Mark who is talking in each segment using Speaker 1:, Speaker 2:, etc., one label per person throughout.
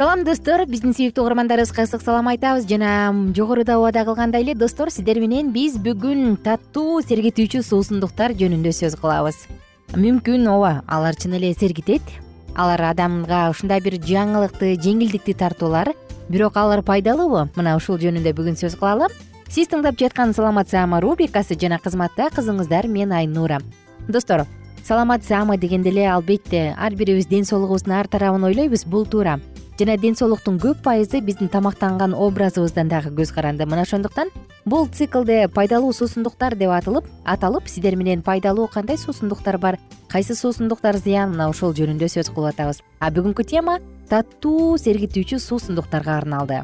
Speaker 1: салам достор. Биздин сүйүктүү угармандарыбызга ысык салам айтабыз. Жана жогоруда убада кылгандай эле достор сиздер менен биз бүгүн таттуу сергитүүчү суусундуктар жөнүндө сөз кылабыз. Мүмкүн ооба алар чын эле сергитет. Алар адамга ушундай бир жаңылыкты жеңилдикти тартуулар. Бирок алар пайдалуубу? Мына ушул жөнүндө бүгүн сөз кылалы сиз тыңдап жаткан саламат саама рубрикасы жана кызматта кызыңыздар мен айнура. Достор саламат саама дегенде эле албетте ар бирибиз ден соолугубуздун ар тарабын ойлойбуз бул туура жана ден соолуктун көп пайызы биздин тамактанган образыбыздан дагы көз каранды. Мына ошондуктан бул циклде пайдалуу суусундуктар деп атылып аталып сиздер менен пайдалуу кандай суусундуктар бар? Кайсы суусундуктар зыян? Мына ушул жөнүндө сөз кылып атабыз. А бүгүнкү тема таттуу сергитүүчү суусундуктарга арналды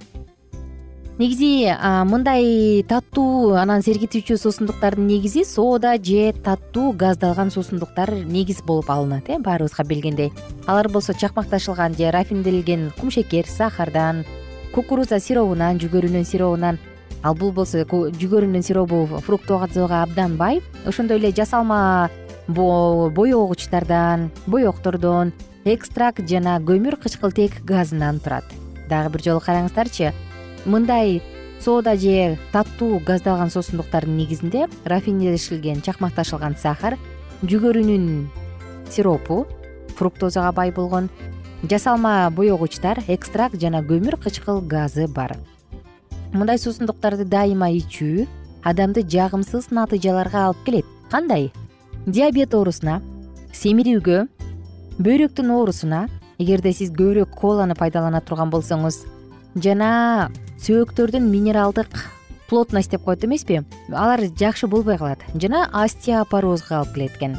Speaker 1: негизи мындай таттуу анан сергитүүчү суусундуктардын негизи соода же таттуу газдалган суусундуктар негиз болуп алынат э баарыбызга билгендей. Алар болсо чакмакташылган же рафинделген кумшекер сахардан кукуруза сиробунан жүгөрүнүн сиробунан ал бул болсо жүгөрүнүн сиробу фруктозага абдан бай ошондой эле жасалма боегучтардан боектордон экстракт жана көмүр кычкылтек газынан турат. Дагы бир жолу караңыздарчы мындай соода же таттуу газдалган суусундуктардын негизинде рафинелешилген чакмакташылган сахар жүгөрүнүн сиропу фруктозага бай болгон жасалма боегучтар экстракт жана көмүр кычкыл газы бар. Мындай суусундуктарды дайыма ичүү адамды жагымсыз натыйжаларга алып келет. Кандай? Диабет оорусуна семирүүгө бөйрөктүн оорусуна эгерде сиз көбүрөөк коланы пайдалана турган болсоңуз жана сөөктөрдүн минералдык плотность деп коет эмеспи? Алар жакшы болбой калат. Жана остеопорозго алып келет экен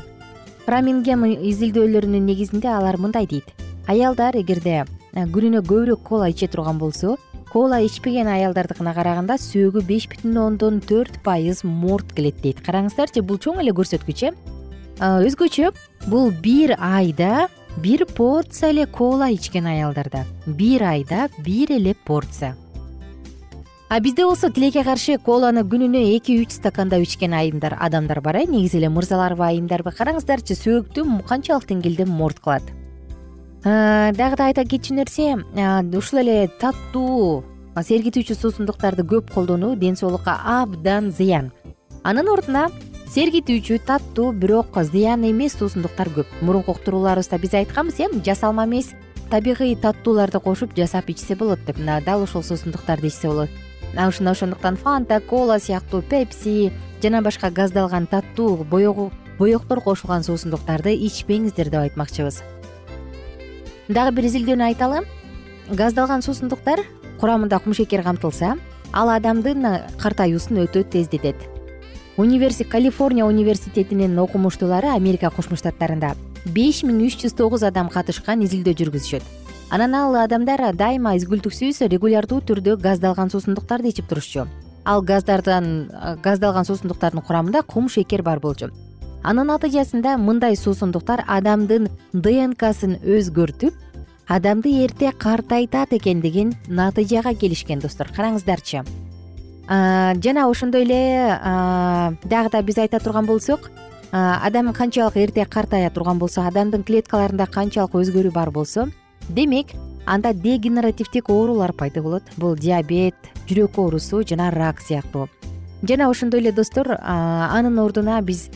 Speaker 1: промингем изилдөөлөрүнүн негизинде алар мындай дейт. Аялдар эгерде э, күнүнө көбүрөөк кола иче турган болсо кола ичпеген аялдардыкына караганда сөөгү беш бүтүн ондон төрт пайыз морт келет дейт. Караңыздарчы бул чоң эле көрсөткүч э өзгөчө бул бир айда бир порция эле кола ичкен аялдарда. Бир айда бир эле порция а бизде болсо тилекке каршы коланы күнүнө эки үч стакандап ичкен айымдар адамдар бар э. Негизи эле мырзаларбы айымдарбы караңыздарчы сөөктү канчалык деңгээлде морт кылат. Дагы да айта кетчү нерсе ушул эле таттуу сергитүүчү суусундуктарды көп колдонуу ден соолукка абдан зыян. Анын ордуна сергитүүчү таттуу бирок зыян эмес суусундуктар көп. Мурунку уктурууларыбызда биз айтканбыз э жасалма эмес. Табигый таттууларды кошуп жасап ичсе болот деп. Мына дал ушул суусундуктарды ичсе болот ушуна ошондуктан фанта кола сыяктуу пепси жана башка газдалган таттуу боектор кошулган суусундуктарды ичпеңиздер деп айтмакчыбыз. Дагы бир изилдөөнү айталы газдалган суусундуктар курамында кумшекер камтылса ал адамдын картаюусун өтө тездетет. Калифорния университетинин окумуштуулары америка кошмо штаттарында беш миң үч жүз тогуз адам катышкан изилдөө жүргүзүшөт анан ал адамдар дайыма изгүлтүксүз регулярдуу түрдө газдалган суусундуктарды ичип турушчу. Ал газдардан газдалган суусундуктардын курамында кум шекер бар болчу. Анын натыйжасында мындай суусундуктар адамдын днксын өзгөртүп адамды эрте картайтат экен деген натыйжага келишкен достор. Караңыздарчы. Жана ошондой эле дагы да биз айта турган болсок адам канчалык эрте картая турган болсо адамдын клеткаларында канчалык өзгөрүү бар болсо демек анда дегенеративдик оорулар пайда болот. Бул диабет жүрөк оорусу жана рак сыяктуу. Жана ошондой эле достор анын ордуна биз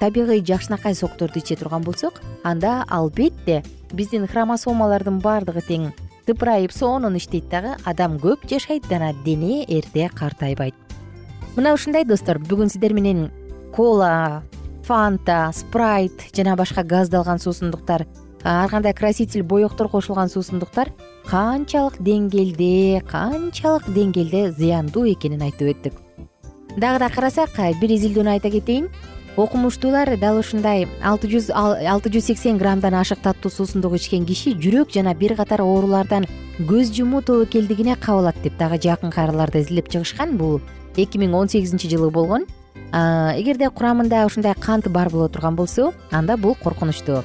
Speaker 1: табигый жакшынакай сокторду иче турган болсок анда албетте биздин хромосомалардын баардыгы тең тыпырайып сонун иштейт дагы адам көп жашайт жана дене эрте картайбайт. Мына ушундай достор бүгүн сиздер менен кола фанта спрайт жана башка газдалган суусундуктар ар кандай краситель боектор кошулган суусундуктар канчалык деңгээлде канчалык деңгээлде зыяндуу экенин айтып өттүк. Дагы да карасак бир изилдөөнү айта кетейин окумуштуулар дал ушундай алты жүз алты жүз сексен граммдан ашык таттуу суусундук ичкен киши жүрөк жана бир катар оорулардан көз жумуу тобокелдигине кабылат деп дагы жакынкы араларда изилдеп чыгышкан бул эки миң он сегизинчи жылы болгон. Эгерде курамында ушундай кант бар боло турган болсо анда бул коркунучтуу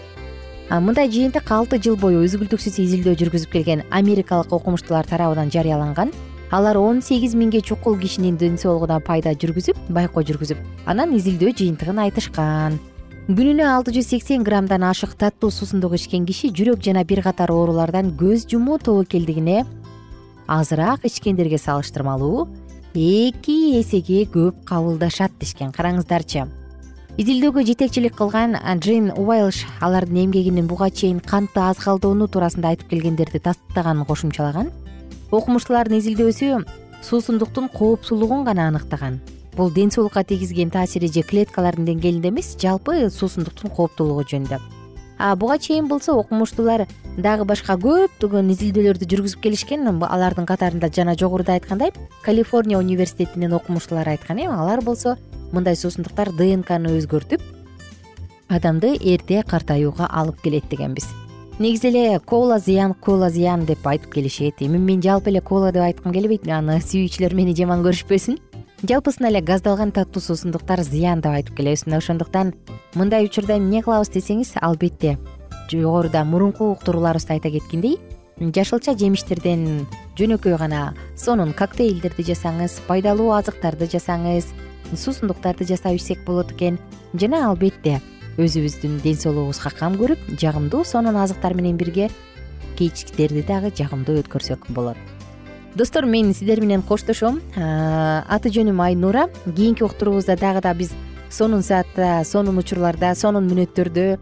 Speaker 1: мындай жыйынтык алты жыл бою үзгүлтүксүз изилдөө жүргүзүп келген америкалык окумуштуулар тарабынан жарыяланган. Алар он сегиз миңге чукул кишинин ден соолугуна пайда жүргүзүп байкоо жүргүзүп анан изилдөө жыйынтыгын айтышкан. Күнүнө алты жүз сексен граммдан ашык таттуу суусундук ичкен киши жүрөк жана бир катар оорулардан көз жумуу тобокелдигине азыраак ичкендерге салыштырмалуу эки эсеге көп кабылдашат дешкен. Караңыздарчы изилдөөгө жетекчилик кылган джейн уайлш алардын эмгегинин буга чейин кантты аз калдоону туурасында айтып келгендерди тастаганын кошумчалаган. Окумуштуулардын изилдөөсү суусундуктун коопсуздугун гана аныктаган. Бул ден соолукка тийгизген таасири же клеткалардын деңгээлинде эмес жалпы суусундуктун кооптуулугу жөнүндө буга чейин болсо окумуштуулар дагы башка көптөгөн изилдөөлөрдү жүргүзүп келишкен алардын катарында жана жогоруда айткандай калифорния университетинин окумуштуулары айткан эми алар болсо мындай суусундуктар днкны өзгөртүп адамды эрте картаюуга алып келет дегенбиз. Негизи эле кола зыян кола зыян деп айтып келишет эми мен жалпы эле кола деп айткым келбейт аны сүйүүчүлөр мени жаман көрүшпөсүн жалпысынан эле газдалган таттуу суусундуктар зыян деп айтып келебиз. Мына ошондуктан мындай учурда эмне кылабыз десеңиз албетте жогоруда мурунку уктурууларыбызда айта кеткендей жашылча жемиштерден жөнөкөй гана сонун коктейлдерди жасаңыз пайдалуу азыктарды жасаңыз суусундуктарды жасап ичсек болот экен. Жана албетте өзүбүздүн ден соолугубузга кам көрүп жагымдуу сонун азыктар менен бирге кечтерди дагы жагымдуу өткөрсөк болот достор мен сиздер менен коштошом. Аты жөнүм айнура. Кийинки уктуруубузда дагы да биз сонун саатта сонун учурларда сонун мүнөттөрдө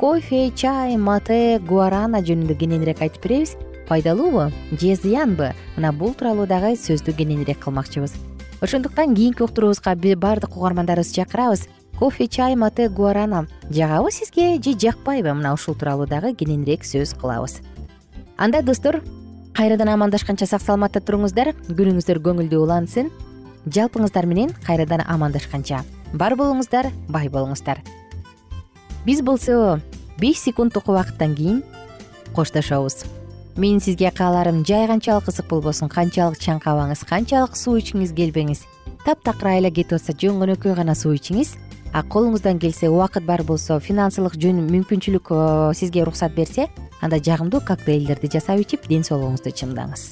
Speaker 1: кофе чай мате гуарана жөнүндө кененирээк айтып беребиз. Пайдалуубу же зыянбы мына бул тууралуу дагы сөздү кененирээк кылмакчыбыз. Ошондуктан кийинки уктуруубузга баардык угармандарыбызды чакырабыз. Кофе чай мате гуарана. Жагабы сизге же жакпайбы? Мына ушул тууралуу дагы кененирээк сөз кылабыз. Анда достор кайрадан амандашканча сак саламатта туруңуздар. Күнүңүздөр көңүлдүү улансын. Жалпыңыздар менен кайрадан амандашканча. Бар болуңуздар бай болуңуздар. Биз болсо беш секундтук убакыттан кийин коштошобуз. Менин сизге кааларым жай канчалык ысык болбосун канчалык чаңкабаңыз канчалык суу ичкиңиз келбеңиз. Таптакырай эле кетип атса жөн гөнөкөй гана суу ичиңиз. А колуңуздан келсе убакыт бар болсо финансылык жөн мүмкүнчүлүк сизге уруксат берсе анда жагымдуу коктейлдерди жасап ичип ден соолугуңузду чыңдаңыз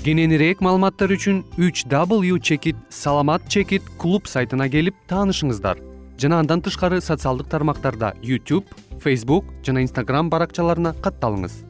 Speaker 2: кененирээк маалыматтар үчүн үч w чекит саламат чекит клуб сайтына келип таанышыңыздар. Жана андан тышкары социалдык тармактарда youtube facebook жана instagram баракчаларына катталыңыз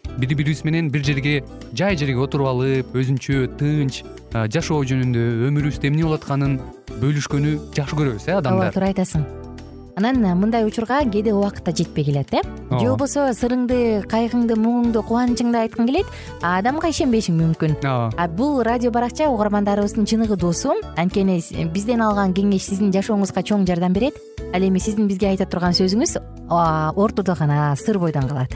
Speaker 2: бири бирибиз менен бир жерге жай жерге отуруп алып өзүнчө тынч жашоо жөнүндө өмүрүбүздө эмне болуп атканын бөлүшкөнү жакшы көрөбүз э адамдар?
Speaker 1: Ооба туура айтасың. Анан мындай учурга кээде убакыт да жетпей келет э. Же болбосо сырыңды кайгыңды муңуңду кубанычыңды айткың келет а адамга ишенбешиң мүмкүн.
Speaker 2: Ооба.
Speaker 1: А бул радио баракча угармандарыбыздын чыныгы досу. Анткени бизден алган кеңеш сиздин жашооңузга чоң жардам берет. Ал эми сиздин бизге айта турган сөзүңүз ортодо гана сыр бойдон калат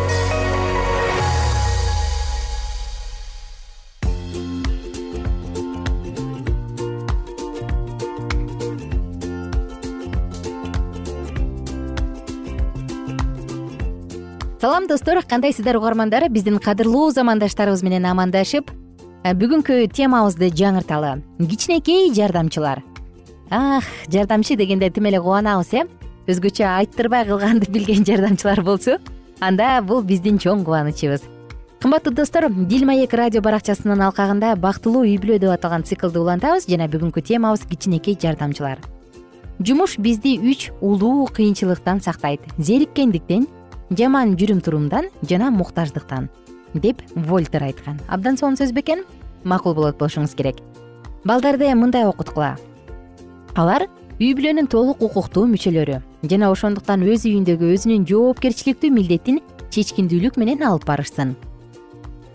Speaker 1: салам достор. Кандайсыздар угармандар? Биздин кадырлуу замандаштарыбыз менен амандашып бүгүнкү темабызды жаңырталы. Кичинекей жардамчылар. Ах жардамчы дегенде тим эле кубанабыз э? Өзгөчө айттырбай кылганды билген жардамчылар болсо анда бул биздин чоң кубанычыбыз. Кымбаттуу достор дил маек радио баракчасынын алкагында бактылуу үй бүлө деп аталган циклды улантабыз жана бүгүнкү темабыз кичинекей жардамчылар. Жумуш бизди үч улуу кыйынчылыктан сактайт. Зериккендиктен жаман жүрүм турумдан жана муктаждыктан деп вольтер айткан. Абдан сонун сөз бекен макул болот болушуңуз керек. Балдарды мындай окуткула. Алар үй бүлөнүн толук укуктуу мүчөлөрү жана ошондуктан өз үйүндөгү өзүнүн жоопкерчиликтүү милдетин чечкиндүүлүк менен алып барышсын.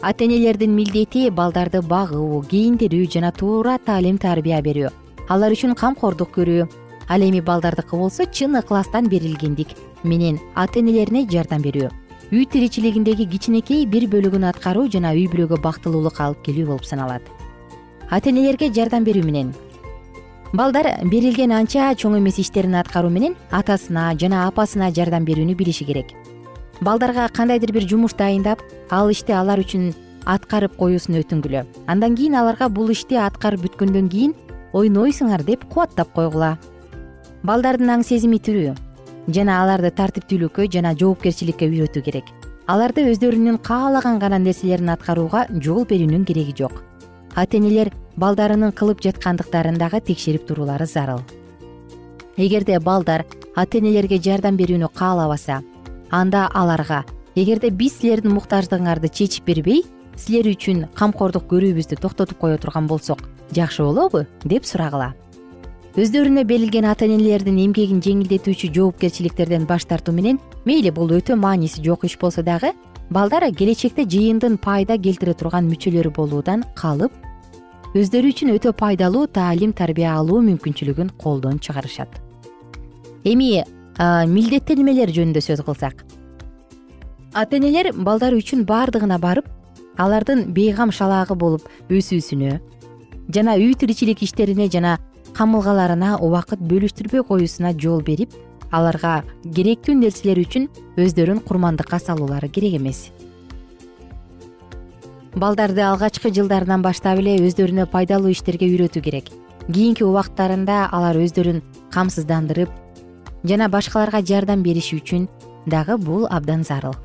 Speaker 1: Ата энелердин милдети балдарды багуу кийиндирүү жана туура таалим тарбия берүү. Алар үчүн камкордук көрүү ал эми балдардыкы болсо чын ыкластан берилгендик. Менен ата энелерине жардам берүү. Үй тиричилигиндеги кичинекей бир бөлүгүн аткаруу жана үй бүлөгө бактылуулук алып келүү болуп саналат. Ата энелерге жардам берүү менен. Балдар берилген анча чоң эмес иштерин аткаруу менен атасына жана апасына жардам берүүнү билиши керек. Балдарга кандайдыр бир жумуш дайындап ал ишти алар үчүн аткарып коюусун өтүнгүлө. Андан кийин аларга бул ишти аткарып бүткөндөн кийин ойнойсуңар деп кубаттап койгула балдардын аң сезими тирүү жана аларды тартиптүүлүккө жана жоопкерчиликке үйрөтүү керек. Аларды өздөрүнүн каалаган гана нерселерин аткарууга жол берүүнүн кереги жок. Ата энелер балдарынын кылып жаткандыктарын дагы текшерип туруулары зарыл. Эгерде балдар ата энелерге жардам берүүнү каалабаса анда аларга эгерде биз силердин муктаждыгыңарды чечип бербей силер үчүн камкордук көрүүбүздү токтотуп кое турган болсок жакшы болобу деп сурагыла өздөрүнө берилген ата энелердин эмгегин жеңилдетүүчү жоопкерчиликтерден баш тартуу менен мейли бул өтө мааниси жок иш болсо дагы балдар келечекте жыйындын пайда келтире турган мүчөлөрү болуудан калып өздөрү үчүн өтө пайдалуу таалим тарбия алуу мүмкүнчүлүгүн колдон чыгарышат. Эми милдеттенмелер жөнүндө сөз кылсак. Ата энелер балдары үчүн баардыгына барып алардын бейгам шалаагы болуп өсүүсүнө жана үй тиричилик иштерине жана камылгаларына убакыт бөлүштүрбөй коюусуна жол берип аларга керектүү нерселер үчүн өздөрүн курмандыкка салуулары керек эмес. Балдарды алгачкы жылдарынан баштап эле өздөрүнө пайдалуу иштерге үйрөтүү керек. Кийинки убакыттарында алар өздөрүн камсыздандырып жана башкаларга жардам бериши үчүн дагы бул абдан зарыл.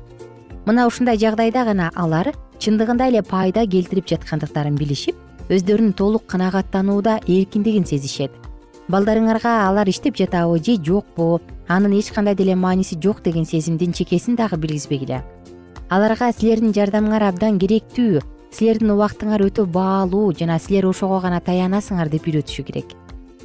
Speaker 1: Мына ушундай жагдайда гана алар чындыгында эле пайда келтирип жаткандыктарын билишип өздөрүн толук канагаттанууда эркиндигин сезишет. Балдарыңарга алар иштеп жатабы же жокпу анын эч кандай деле мааниси жок деген сезимдин чекесин дагы билгизбегиле. Аларга силердин жардамыңар абдан керектүү силердин убактыңар өтө баалуу жана силер ошого гана таянасыңар деп үйрөтүшү керек.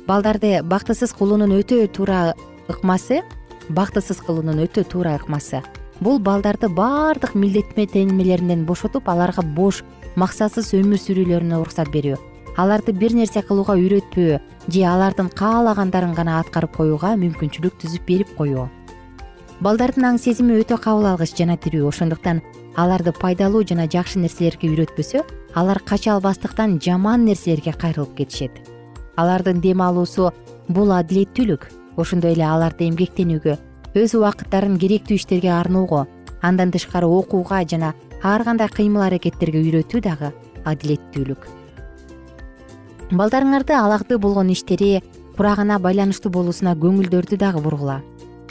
Speaker 1: Балдарды бактысыз кылуунун өтө туура ыкмасы бактысыз кылуунун өтө туура ыкмасы. Бул балдарды баардык милдеттенмелеринен бошотуп аларга бош максатсыз өмүр сүрүүлөрүнө уруксат берүү. Аларды бир нерсе кылууга үйрөтпөө же алардын каалагандарын гана аткарып коюуга мүмкүнчүлүк түзүп берип коюу. Балдардын аң сезими өтө кабыл алгыч жана тирүү. Ошондуктан аларды пайдалуу жана жакшы нерселерге үйрөтпөсө алар кача албастыктан жаман нерселерге кайрылып кетишет. Алардын дем алуусу бул адилеттүүлүк. Ошондой эле аларды эмгектенүүгө өз убакыттарын керектүү иштерге арноого андан тышкары окууга жана ар кандай кыймыл аракеттерге үйрөтүү дагы адилеттүүлүк. Балдарыңарды алагды болгон иштери курагына байланыштуу болуусуна көңүлдөрдү дагы бургула.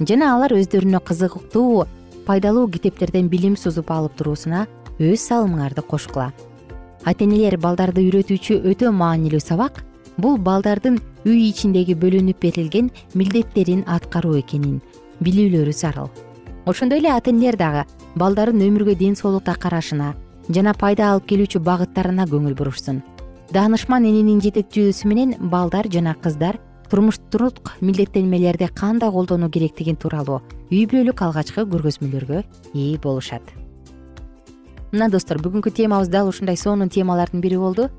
Speaker 1: Жана алар өздөрүнө кызыктуу пайдалуу китептерден билим сузуп алып туруусуна өз салымыңарды кошкула. Ата энелер балдарды үйрөтүүчү өтө маанилүү сабак бул балдардын үй ичиндеги бөлүнүп берилген милдеттерин аткаруу экенин билүүлөрү зарыл. Ошондой эле ата энелер дагы балдарын өмүргө ден соолукта карашына жана пайда алып келүүчү багыттарына көңүл бурушсун. Даанышман эненин жетекчүүсү менен балдар жана кыздар турмуштук милдеттенмелерди кандай колдонуу керектиги тууралуу үй бүлөлүк алгачкы көргөзмөлөргө ээ болушат. Мына достор бүгүнкү темабыз дал ушундай сонун темалардын бири болду.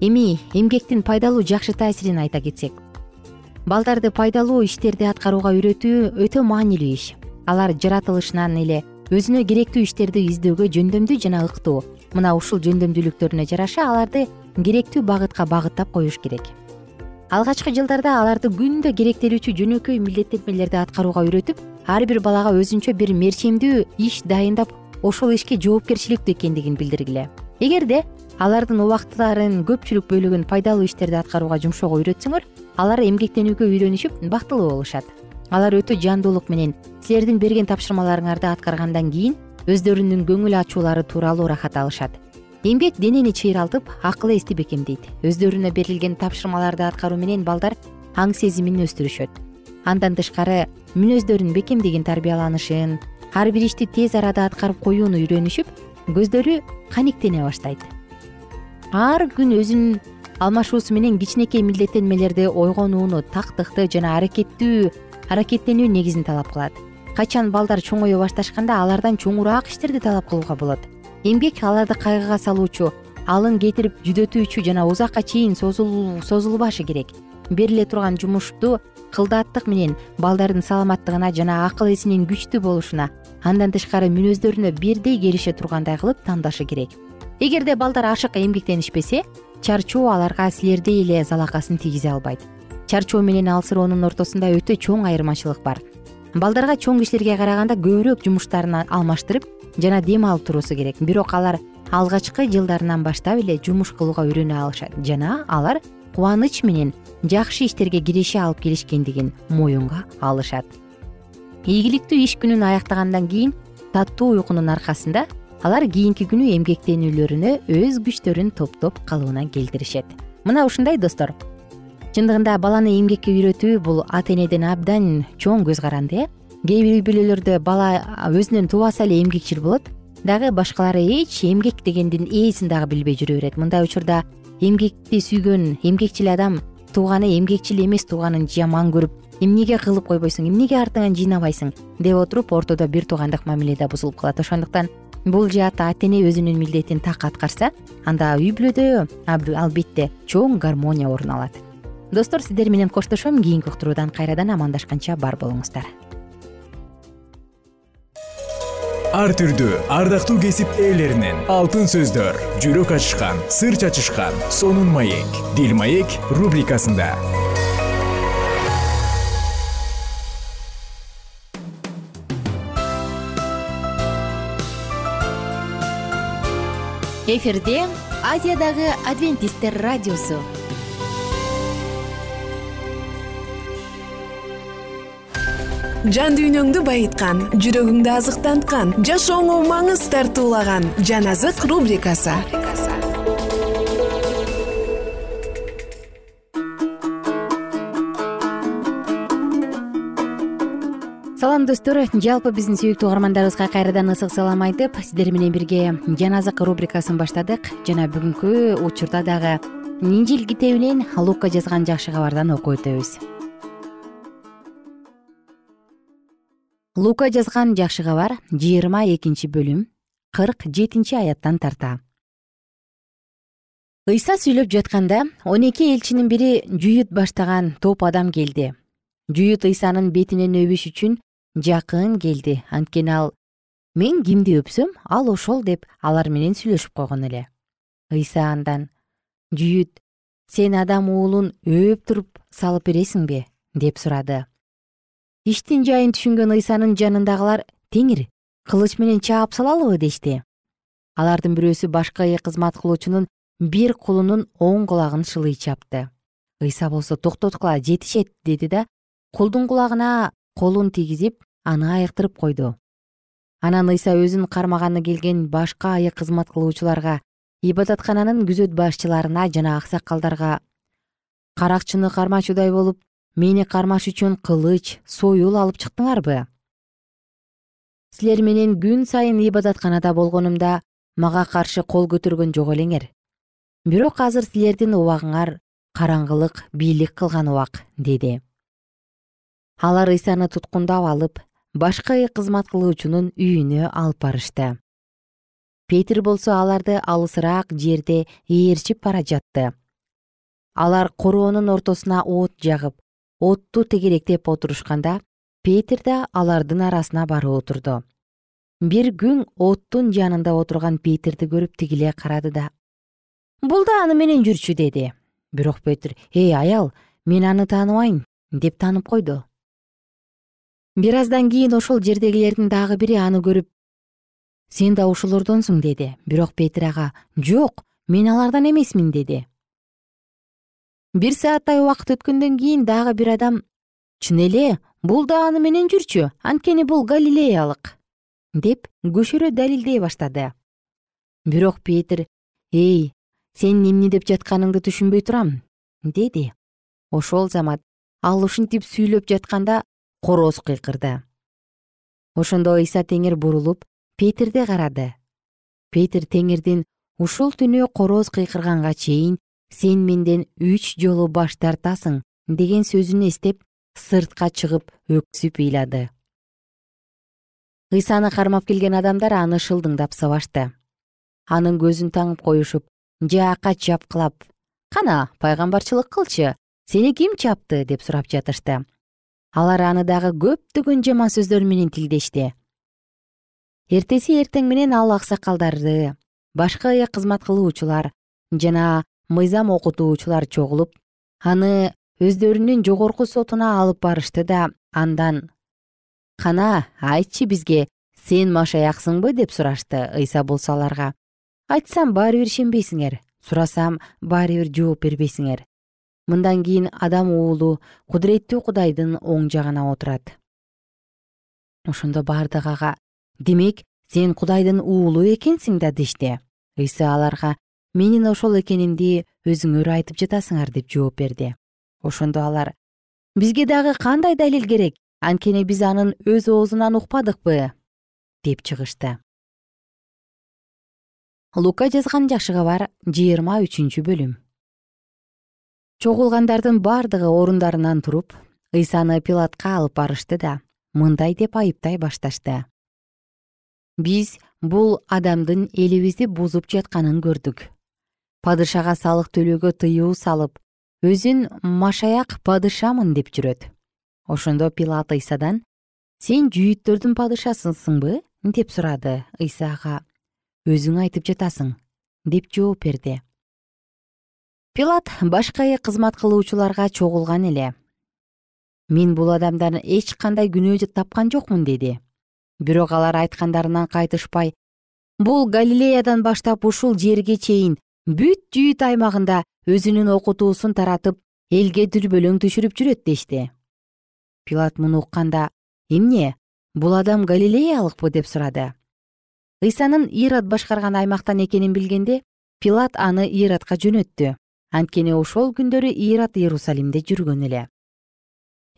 Speaker 1: Эми эмгектин пайдалуу жакшы таасирин айта кетсек. Балдарды пайдалуу иштерди аткарууга үйрөтүү өтө маанилүү иш. Алар жаратылышынан эле өзүнө керектүү иштерди издөөгө жөндөмдүү жана ыктуу мына ушул жөндөмдүүлүктөрүнө жараша аларды керектүү багытка багыттап коюш керек. Алгачкы жылдарда аларды күндө керектелүүчү жөнөкөй милдеттенмелерди аткарууга үйрөтүп ар бир балага өзүнчө бир мерчемдүү иш дайындап ошол ишке жоопкерчиликтүү экендигин билдиргиле. Эгерде алардын убактыларын көпчүлүк бөлүгүн пайдалуу иштерди аткарууга жумшоого үйрөтсөңөр алар эмгектенүүгө үйрөнүшүп бактылуу болушат алар өтө жандуулук менен силердин берген тапшырмаларыңарды аткаргандан кийин өздөрүнүн көңүл ачуулары тууралуу ырахат алышат. Эмгек денени чыйралтып акыл эсти бекемдейт өздөрүнө берилген тапшырмаларды аткаруу менен балдар аң сезимин өстүрүшөт. Андан тышкары мүнөздөрүн бекемдегин тарбияланышын ар бир ишти тез арада аткарып коюуну үйрөнүшүп көздөрү каниктене баштайт. Ар күн өзүнүн алмашуусу менен кичинекей милдеттенмелерди ойгонууну тактыкты жана аракеттүү аракеттенүү негизин талап кылат. Качан балдар чоңое башташканда алардан чоңураак иштерди талап кылууга болот. Эмгек аларды кайгыга салуучу алын кетирип жүдөтүүчү жана узакка чейин созулбашы керек. Бериле турган жумушту кылдаттык менен балдардын саламаттыгына жана акыл эсинин күчтүү болушуна андан тышкары мүнөздөрүнө бирдей келише тургандай кылып тандашы керек. Эгерде балдар ашык эмгектенишпесе чарчоо аларга силердей эле залакасын тийгизе албайт чарчоо менен алсыроонун ортосунда өтө чоң айырмачылык бар. Балдарга чоң кишилерге караганда көбүрөөк жумуштарын алмаштырып жана дем алып туруусу керек. Бирок алар алгачкы жылдарынан баштап эле жумуш кылууга үйрөнө алышат жана алар кубаныч менен жакшы иштерге киреше алып келишкендигин моюнга алышат. Ийгиликтүү иш күнүн аяктагандан кийин таттуу уйкунун аркасында алар кийинки күнү эмгектенүүлөрүнө өз күчтөрүн топтоп калыбына келтиришет. Мына ушундай достор чындыгында баланы эмгекке үйрөтүү бул ата энеден абдан чоң көз каранды. Э кээ бир үй бүлөлөрдө бала өзүнөн тубаса эле эмгекчил болот. Дагы башкалары эч эмгек дегендин ээсин дагы билбей жүрө берет. Мындай учурда эмгекти сүйгөн эмгекчил адам тууганы эмгекчил эмес тууганын жаман көрүп эмнеге кылып койбойсуң? Эмнеге артыңан жыйнабайсың? деп отуруп ортодо бир туугандык мамиле да бузулуп калат. Ошондуктан бул жаатта ата эне өзүнүн милдетин так аткарса анда үй бүлөдө албетте чоң гармония орун алат достор сиздер менен коштошом. Кийинки уктуруудан кайрадан амандашканча бар болуңуздар.
Speaker 3: Ар түрдүү ардактуу кесип ээлеринен алтын сөздөр жүрөк ачышкан сыр чачышкан сонун маек дил маек рубрикасында.
Speaker 1: Эфирде азиядагы адвентисттер радиосу
Speaker 4: жан дүйнөңдү байыткан жүрөгүңдү азыктанткан жашооңо маңыз тартуулаган жан азык рубрикасы.
Speaker 1: Салам достор. Жалпы биздин сүйүктүү угармандарыбызга кайрадан ысык салам айтып сиздер менен бирге жан азык рубрикасын баштадык. Жана бүгүнкү учурда дагы инжил китебинен лука жазган жакшы кабардан окуп өтөбүз лука жазган жакшы кабар жыйырма экинчи бөлүм кырк жетинчи аяттан тарта. Ыйса сүйлөп жатканда он эки элчинин бири жүйүт баштаган топ адам келди. Жүйүт ыйсанын бетинен өбүш үчүн жакын келди. Анткени ал мен кимди өпсөм ал ошол деп алар менен сүйлөшүп койгон эле. Ыйса андан жүйүт сен адам уулун өөп туруп салып бересиңби? деп сурады иштин жайын түшүнгөн ыйсанын жанындагылар теңир кылыч менен чаап салалыбы дешти. Алардын бирөөсү ыйык кызмат кылуучунун бир кулунун оң кулагын шылый чапты ыйса болсо токтоткула жетишет деди да кулдун кулагына колун тийгизип аны айыктырып койду. Анан ыйса өзүн кармаганы келген башка айык кызмат кылуучуларга ибадаткананын күзөт башчыларына жана аксакалдарга каракчыны кармачудай болуп мени кармаш үчүн кылыч союл алып чыктыңарбы? Силер менен күн сайын ибадатканада болгонумда мага каршы кол көтөргөн жок элеңер. Бирок азыр силердин убагыңар караңгылык бийлик кылган убак деди. Алар ыйсаны туткундап алып башка кызмат кылуучунун үйүнө алып барышты. Петир болсо аларды алысыраак жерде ээрчип бара жатты. Алар короонун ортосуна от жагып отту тегеректеп отурушканда петир да алардын арасына барып отурду. Бир күң оттун жанында отурган петирди көрүп тигиле карады да бул да аны менен жүрчү деди. Бирок петир эй аял мен аны тааныбайм деп таанып койду. Бир аздан кийин ошол жердегилердин дагы бири аны көрүп сен да ушулордонсуң деди. Бирок петир ага жок мен алардан эмесмин деди бир сааттай убакыт өткөндөн кийин дагы бир адам чын эле бул да аны менен жүрчү анткени бул галилеялык деп көшөрө далилдей баштады. Бирок петир эй сен эмне деп жатканыңды түшүнбөй турам деди. Ошол замат ал ушинтип сүйлөп жатканда короз кыйкырды. Ошондо ыйса теңир бурулуп петирди карады. Петир теңирдин ушул түнү короз кыйкырганга чейин сен менден үч жолу баш тартасың деген сөзүн эстеп сыртка чыгып өксүп ыйлады. Ыйсаны кармап келген адамдар аны шылдыңдап сабашты. Анын көзүн таңып коюшуп жаакка чапкылап кана пайгамбарчылык кылчы сени ким чапты? деп сурап жатышты. Алар аны дагы көптөгөн жаман сөздөр менен тилдешти. Эртеси эртең менен ал аксакалдарды башка кызмат кылуучулар жана мыйзам окутуучулар чогулуп аны өздөрүнүн жогорку сотуна алып барышты да андан кана айтчы бизге сен машаяксыңбы деп сурашты ыйса болсо аларга айтсам баары бир ишенбейсиңер сурасам баары бир жооп бербейсиңер. Мындан кийин адам уулу кудуреттүү кудайдын оң жагына отурат ошондо баардыгы ага. Демек сен кудайдын уулу экенсиң да дешти. Ыйса аларга менин ошол экенимди өзүңөр айтып жатасыңар деп жооп берди. Ошондо алар бизге дагы кандай далил керек? Анткени биз анын өз оозунан укпадыкпы? деп чыгышты. Лука жазган жакшы кабар жыйырма үчүнчү бөлүм. Чогулгандардын бардыгы орундарынан туруп ыйсаны пилатка алып барышты да мындай деп айыптай башташты. Биз бул адамдын элибизди бузуп жатканын көрдүк падышага салык төлөөгө тыюу салып өзүн машаяк падышамын деп жүрөт. Ошондо пилат ыйсадан сен жүйүттөрдүн падышасысыңбы деп сурады ыйса ага өзүң айтып жатасың деп жооп берди. Пилат башка кызмат кылуучуларга чогулган эле. Мен бул адамдан эч кандай күнөө тапкан жокмун деди. Бирок алар айткандарынан кайтышпай бул галилеядан баштап ушул жерге чейин бүт жүйүт аймагында өзүнүн окутуусун таратып элге дүрбөлөң түшүрүп жүрөт дешти. Пилат муну укканда эмне бул адам галилеялыкпы? деп сурады. Ыйсанын ирод башкарган аймактан экенин билгенде пилат аны иродко жөнөттү. Анткени ошол күндөрү ирод иерусалимде жүргөн эле.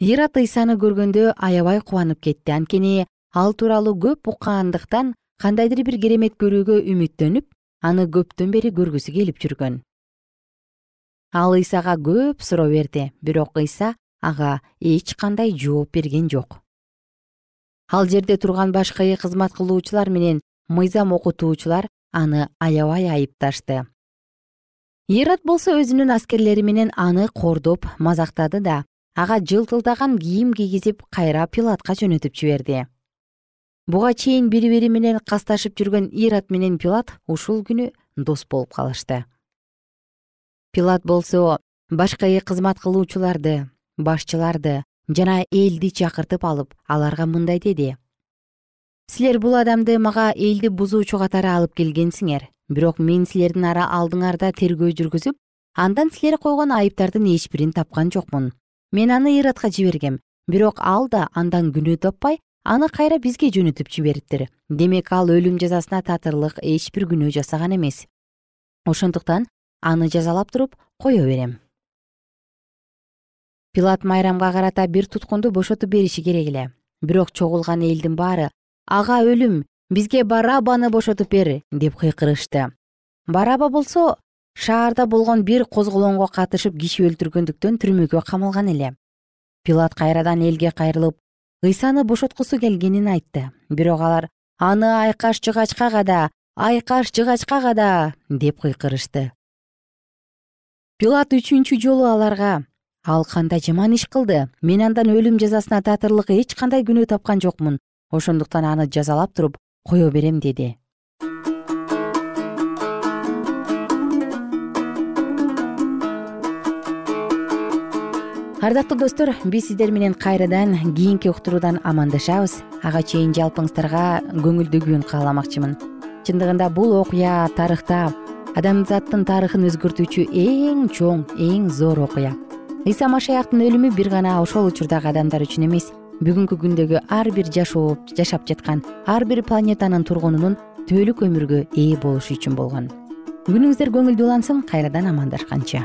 Speaker 1: Ират ыйсаны көргөндө аябай кубанып кетти. Анткени ал тууралуу көп уккандыктан кандайдыр бир керемет көрүүгө үмүттөнүп аны көптөн бери көргүсү келип жүргөн. Ал ыйсага көп суроо берди бирок ыйса ага эч кандай жооп берген жок. Ал жерде турган башкы кызмат кылуучулар менен мыйзам окутуучулар аны аябай айыпташты. Ирод болсо өзүнүн аскерлери менен аны кордоп мазактады да ага жылтылдаган кийим кийгизип кайра пилатка жөнөтүп жиберди буга чейин бири бири менен касташып жүргөн ирод менен пилат ушул күнү дос болуп калышты. Пилат болсо башкы кызмат кылуучуларды башчыларды жана элди чакыртып алып аларга мындай деди. Силер бул адамды мага элди бузуучу катары алып келгенсиңер бирок мен силердин алдыңарда тергөө жүргүзүп андан силер койгон айыптардын эч бирин тапкан жокмун. Мен аны иродко жибергем бирок ал да андан күнөө таппай аны кайра бизге жөнөтүп жибериптир. Демек ал өлүм жазасына татырлык эч бир күнөө жасаган эмес. Ошондуктан аны жазалап туруп кое берем. Пилат майрамга карата бир туткунду бошотуп бериши керек эле. Бирок чогулган элдин баары ага өлүм бизге барабаны бошотуп бер деп кыйкырышты. Бараба болсо шаарда болгон бир козголоңго катышып киши өлтүргөндүктөн түрмөгө камалган эле. Пилат кайрадан элге кайрылып ыйсаны бошоткусу келгенин айтты. Бирок алар аны айкаш жыгачка када айкаш жыгачка када деп кыйкырышты. Пилат үчүнчү жолу аларга ал кандай жаман иш кылды? Мен андан өлүм жазасына татырлык эч кандай күнөө тапкан жокмун. Ошондуктан аны жазалап туруп кое берем деди ардактуу достор биз сиздер менен кайрадан кийинки уктуруудан амандашабыз. Ага чейин жалпыңыздарга көңүлдүү күн кааламакчымын. Чындыгында бул окуя тарыхта адамзаттын тарыхын өзгөртүүчү эң чоң эң зор окуя. Ыйса машаяктын өлүмү бир гана ошол учурдагы адамдар үчүн эмес. Бүгүнкү күндөгү ар бир жашоо жашап жаткан ар бир планетанын тургунунун түбөлүк өмүргө ээ болушу үчүн болгон. Күнүңүздөр көңүлдүү улансын кайрадан амандашканча